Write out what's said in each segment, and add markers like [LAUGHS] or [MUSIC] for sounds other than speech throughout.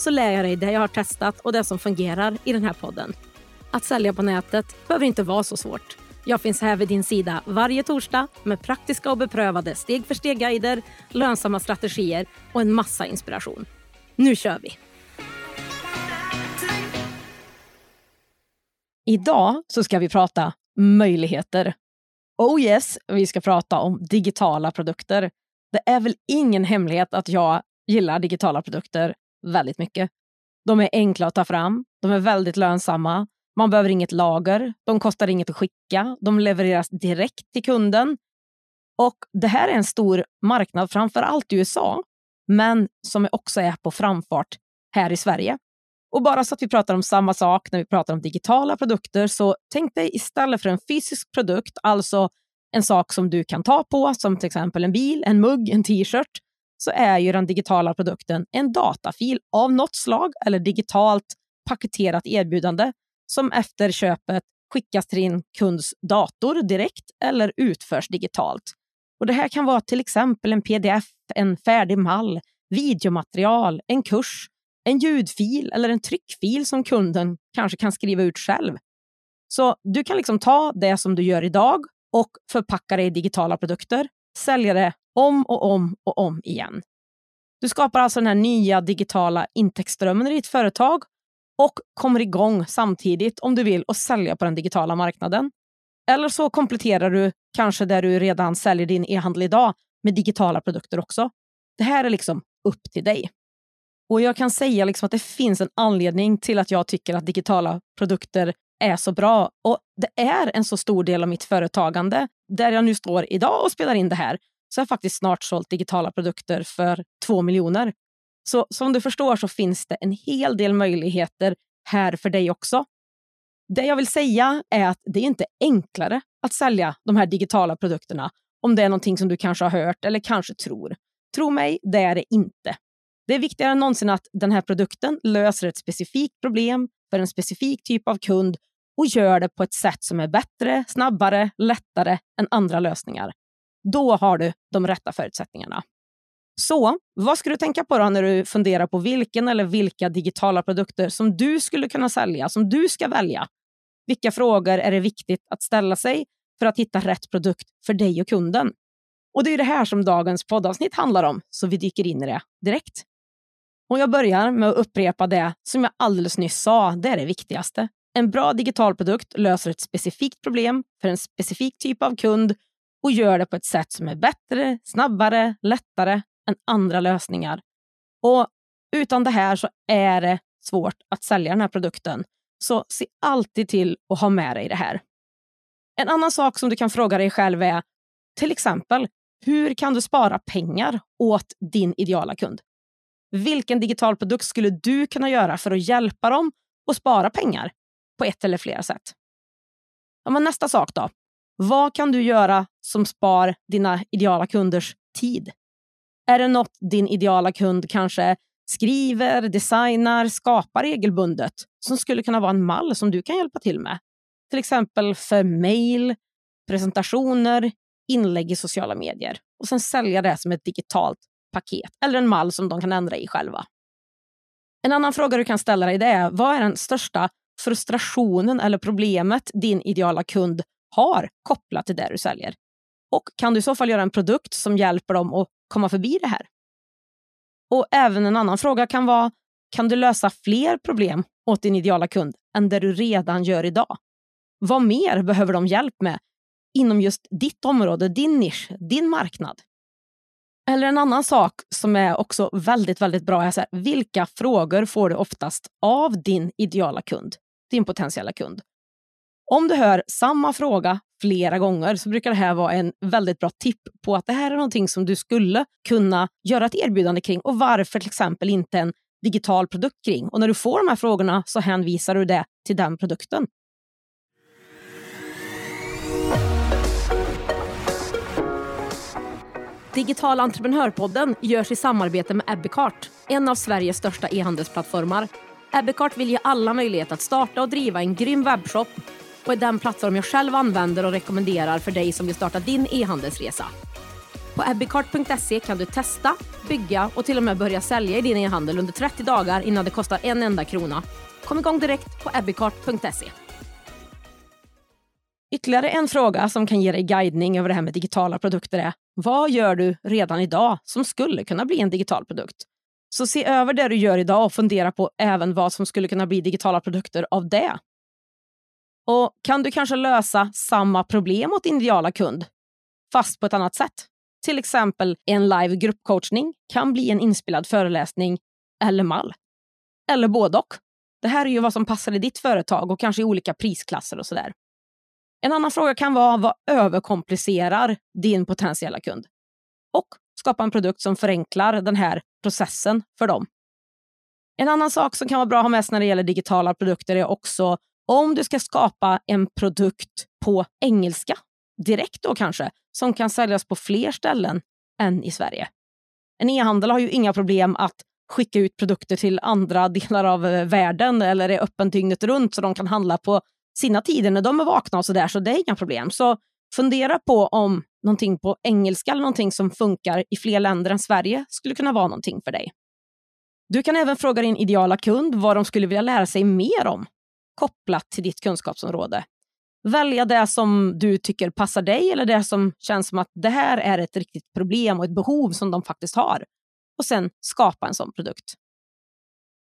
så lär jag dig det jag har testat och det som fungerar i den här podden. Att sälja på nätet behöver inte vara så svårt. Jag finns här vid din sida varje torsdag med praktiska och beprövade steg för steg-guider, lönsamma strategier och en massa inspiration. Nu kör vi! Idag så ska vi prata möjligheter. Oh yes, vi ska prata om digitala produkter. Det är väl ingen hemlighet att jag gillar digitala produkter väldigt mycket. De är enkla att ta fram, de är väldigt lönsamma, man behöver inget lager, de kostar inget att skicka, de levereras direkt till kunden. Och Det här är en stor marknad, framför allt i USA, men som också är på framfart här i Sverige. Och bara så att vi pratar om samma sak när vi pratar om digitala produkter, så tänk dig istället för en fysisk produkt, alltså en sak som du kan ta på, som till exempel en bil, en mugg, en t-shirt, så är ju den digitala produkten en datafil av något slag eller digitalt paketerat erbjudande som efter köpet skickas till din kunds dator direkt eller utförs digitalt. Och Det här kan vara till exempel en pdf, en färdig mall, videomaterial, en kurs, en ljudfil eller en tryckfil som kunden kanske kan skriva ut själv. Så du kan liksom ta det som du gör idag och förpacka det i digitala produkter, sälja det om och om och om igen. Du skapar alltså den här nya digitala intäktsströmmen i ditt företag och kommer igång samtidigt om du vill och sälja på den digitala marknaden. Eller så kompletterar du kanske där du redan säljer din e-handel idag med digitala produkter också. Det här är liksom upp till dig. Och Jag kan säga liksom att det finns en anledning till att jag tycker att digitala produkter är så bra. Och Det är en så stor del av mitt företagande. Där jag nu står idag och spelar in det här så har jag faktiskt snart sålt digitala produkter för 2 miljoner. Så som du förstår så finns det en hel del möjligheter här för dig också. Det jag vill säga är att det är inte enklare att sälja de här digitala produkterna om det är någonting som du kanske har hört eller kanske tror. Tro mig, det är det inte. Det är viktigare än någonsin att den här produkten löser ett specifikt problem för en specifik typ av kund och gör det på ett sätt som är bättre, snabbare, lättare än andra lösningar. Då har du de rätta förutsättningarna. Så vad ska du tänka på då när du funderar på vilken eller vilka digitala produkter som du skulle kunna sälja, som du ska välja? Vilka frågor är det viktigt att ställa sig för att hitta rätt produkt för dig och kunden? Och Det är det här som dagens poddavsnitt handlar om, så vi dyker in i det direkt. Och Jag börjar med att upprepa det som jag alldeles nyss sa, det är det viktigaste. En bra digital produkt löser ett specifikt problem för en specifik typ av kund och gör det på ett sätt som är bättre, snabbare, lättare än andra lösningar. Och utan det här så är det svårt att sälja den här produkten. Så se alltid till att ha med dig det här. En annan sak som du kan fråga dig själv är till exempel, hur kan du spara pengar åt din ideala kund? Vilken digital produkt skulle du kunna göra för att hjälpa dem att spara pengar på ett eller flera sätt? Ja, men nästa sak då. Vad kan du göra som spar dina ideala kunders tid? Är det något din ideala kund kanske skriver, designar, skapar regelbundet som skulle kunna vara en mall som du kan hjälpa till med? Till exempel för mejl, presentationer, inlägg i sociala medier och sen sälja det som ett digitalt paket eller en mall som de kan ändra i själva. En annan fråga du kan ställa dig är vad är den största frustrationen eller problemet din ideala kund har kopplat till det du säljer? Och kan du i så fall göra en produkt som hjälper dem att komma förbi det här? Och även en annan fråga kan vara, kan du lösa fler problem åt din ideala kund än det du redan gör idag? Vad mer behöver de hjälp med inom just ditt område, din nisch, din marknad? Eller en annan sak som är också väldigt, väldigt bra är så här, vilka frågor får du oftast av din ideala kund, din potentiella kund? Om du hör samma fråga flera gånger så brukar det här vara en väldigt bra tipp på att det här är någonting som du skulle kunna göra ett erbjudande kring och varför till exempel inte en digital produkt kring. Och när du får de här frågorna så hänvisar du det till den produkten. Digital entreprenörpodden görs i samarbete med Ebbecart, en av Sveriges största e-handelsplattformar. Ebbecart vill ge alla möjlighet att starta och driva en grym webbshop och är den plattform jag själv använder och rekommenderar för dig som vill starta din e-handelsresa. På ebbicart.se kan du testa, bygga och till och med börja sälja i din e-handel under 30 dagar innan det kostar en enda krona. Kom igång direkt på ebbicart.se. Ytterligare en fråga som kan ge dig guidning över det här med digitala produkter är vad gör du redan idag som skulle kunna bli en digital produkt? Så se över det du gör idag och fundera på även vad som skulle kunna bli digitala produkter av det. Och kan du kanske lösa samma problem åt din ideala kund, fast på ett annat sätt? Till exempel en live gruppcoachning kan bli en inspelad föreläsning eller mall. Eller både och. Det här är ju vad som passar i ditt företag och kanske i olika prisklasser och sådär. En annan fråga kan vara vad överkomplicerar din potentiella kund? Och skapa en produkt som förenklar den här processen för dem. En annan sak som kan vara bra att ha med sig när det gäller digitala produkter är också om du ska skapa en produkt på engelska, direkt då kanske, som kan säljas på fler ställen än i Sverige. En e-handel har ju inga problem att skicka ut produkter till andra [LAUGHS] delar av eh, världen eller är öppen dygnet runt så de kan handla på sina tider när de är vakna och så där, så det är inga problem. Så fundera på om någonting på engelska eller någonting som funkar i fler länder än Sverige skulle kunna vara någonting för dig. Du kan även fråga din ideala kund vad de skulle vilja lära sig mer om kopplat till ditt kunskapsområde. Välja det som du tycker passar dig eller det som känns som att det här är ett riktigt problem och ett behov som de faktiskt har. Och sen skapa en sån produkt.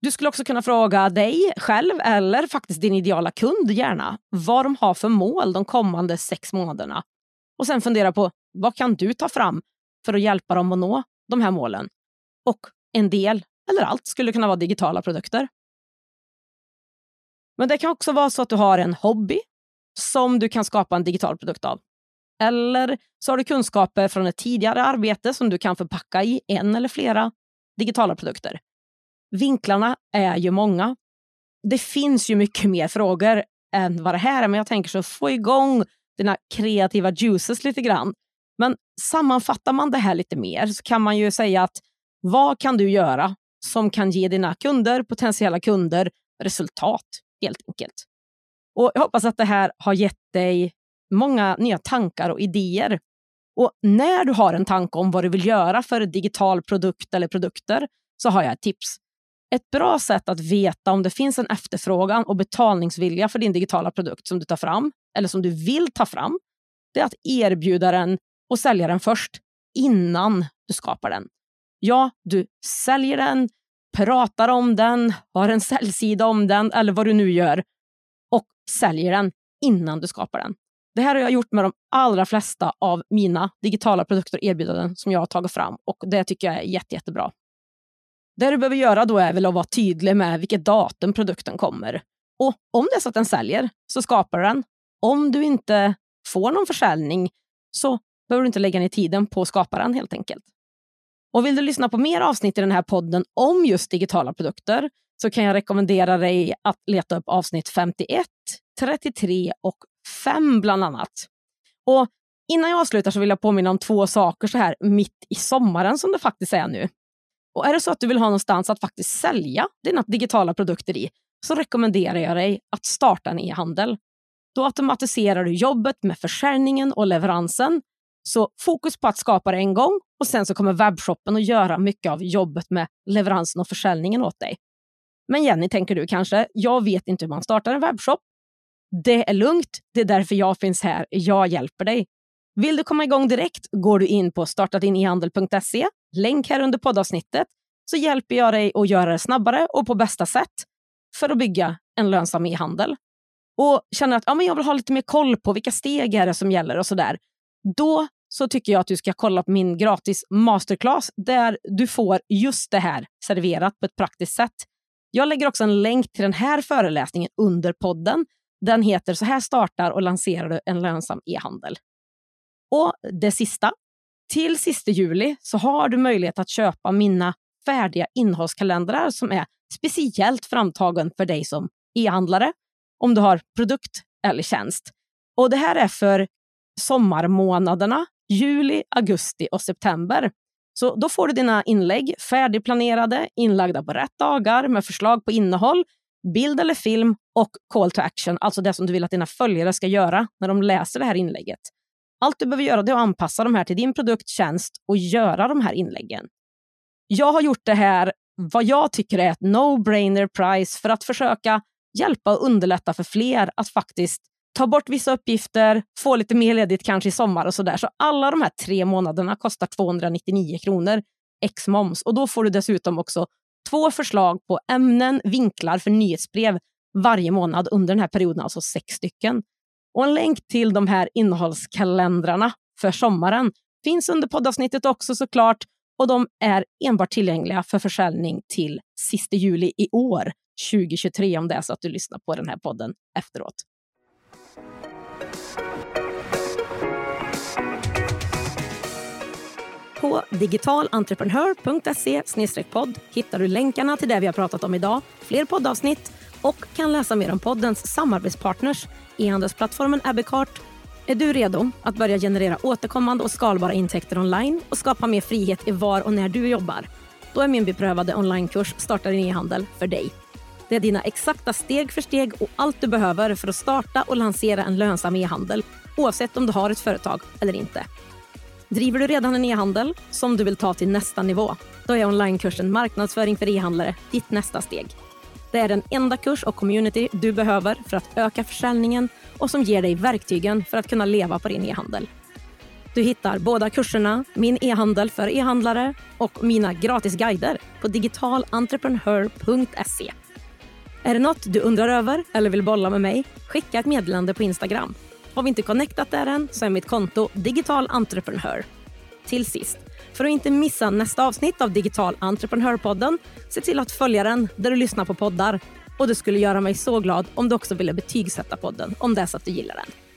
Du skulle också kunna fråga dig själv eller faktiskt din ideala kund gärna vad de har för mål de kommande sex månaderna. Och sen fundera på vad kan du ta fram för att hjälpa dem att nå de här målen? Och en del, eller allt, skulle kunna vara digitala produkter. Men det kan också vara så att du har en hobby som du kan skapa en digital produkt av. Eller så har du kunskaper från ett tidigare arbete som du kan förpacka i en eller flera digitala produkter. Vinklarna är ju många. Det finns ju mycket mer frågor än vad det här är, men jag tänker så få igång dina kreativa juices lite grann. Men sammanfattar man det här lite mer så kan man ju säga att vad kan du göra som kan ge dina kunder, potentiella kunder, resultat helt enkelt. Och Jag hoppas att det här har gett dig många nya tankar och idéer. Och när du har en tanke om vad du vill göra för digital produkt eller produkter så har jag ett tips. Ett bra sätt att veta om det finns en efterfrågan och betalningsvilja för din digitala produkt som du tar fram, eller som du vill ta fram, det är att erbjuda den och sälja den först, innan du skapar den. Ja, du säljer den, pratar om den, har en säljsida om den eller vad du nu gör och säljer den innan du skapar den. Det här har jag gjort med de allra flesta av mina digitala produkter och erbjudanden som jag har tagit fram och det tycker jag är jätte, jättebra. Det du behöver göra då är väl att vara tydlig med vilket datum produkten kommer. Och om det är så att den säljer, så skapar den. Om du inte får någon försäljning så behöver du inte lägga ner tiden på att skapa den helt enkelt. Och vill du lyssna på mer avsnitt i den här podden om just digitala produkter så kan jag rekommendera dig att leta upp avsnitt 51, 33 och 5 bland annat. Och innan jag avslutar så vill jag påminna om två saker så här mitt i sommaren som det faktiskt är nu. Och är det så att du vill ha någonstans att faktiskt sälja dina digitala produkter i så rekommenderar jag dig att starta en e-handel. Då automatiserar du jobbet med försäljningen och leveransen. Så fokus på att skapa det en gång och sen så kommer webbshoppen att göra mycket av jobbet med leveransen och försäljningen åt dig. Men Jenny, tänker du kanske, jag vet inte hur man startar en webbshop. Det är lugnt, det är därför jag finns här. Jag hjälper dig. Vill du komma igång direkt går du in på startadinehandel.se, länk här under poddavsnittet, så hjälper jag dig att göra det snabbare och på bästa sätt för att bygga en lönsam e-handel. Och känner att ja, men jag vill ha lite mer koll på vilka steg är det som gäller och sådär. Då så tycker jag att du ska kolla på min gratis masterclass där du får just det här serverat på ett praktiskt sätt. Jag lägger också en länk till den här föreläsningen under podden. Den heter Så här startar och lanserar du en lönsam e-handel. Och det sista, till sista juli så har du möjlighet att köpa mina färdiga innehållskalendrar som är speciellt framtagen för dig som e-handlare, om du har produkt eller tjänst. Och Det här är för sommarmånaderna juli, augusti och september. Så då får du dina inlägg färdigplanerade, inlagda på rätt dagar med förslag på innehåll, bild eller film och call to action, alltså det som du vill att dina följare ska göra när de läser det här inlägget. Allt du behöver göra är att anpassa de här till din produkt, tjänst och göra de här inläggen. Jag har gjort det här, vad jag tycker är ett no-brainer price för att försöka hjälpa och underlätta för fler att faktiskt ta bort vissa uppgifter, få lite mer ledigt kanske i sommar och sådär. Så alla de här tre månaderna kostar 299 kronor ex moms och då får du dessutom också två förslag på ämnen, vinklar för nyhetsbrev varje månad under den här perioden, alltså sex stycken. Och en länk till de här innehållskalendrarna för sommaren finns under poddavsnittet också såklart och de är enbart tillgängliga för försäljning till sista juli i år, 2023 om det är så att du lyssnar på den här podden efteråt. På digitalentreprenör.se podd hittar du länkarna till det vi har pratat om idag, fler poddavsnitt och kan läsa mer om poddens samarbetspartners, e-handelsplattformen Abbeycart. Är du redo att börja generera återkommande och skalbara intäkter online och skapa mer frihet i var och när du jobbar? Då är min beprövade onlinekurs Starta din e-handel för dig. Det är dina exakta steg för steg och allt du behöver för att starta och lansera en lönsam e-handel oavsett om du har ett företag eller inte. Driver du redan en e-handel som du vill ta till nästa nivå? Då är onlinekursen Marknadsföring för e-handlare ditt nästa steg. Det är den enda kurs och community du behöver för att öka försäljningen och som ger dig verktygen för att kunna leva på din e-handel. Du hittar båda kurserna, Min e-handel för e-handlare och mina gratisguider på digitalentreprenör.se. Är det något du undrar över eller vill bolla med mig? Skicka ett meddelande på Instagram. Har vi inte connectat där än så är mitt konto Digital Entreprenör. Till sist, för att inte missa nästa avsnitt av Digital Entreprenörpodden, se till att följa den där du lyssnar på poddar. Och det skulle göra mig så glad om du också ville betygsätta podden om det är så att du gillar den.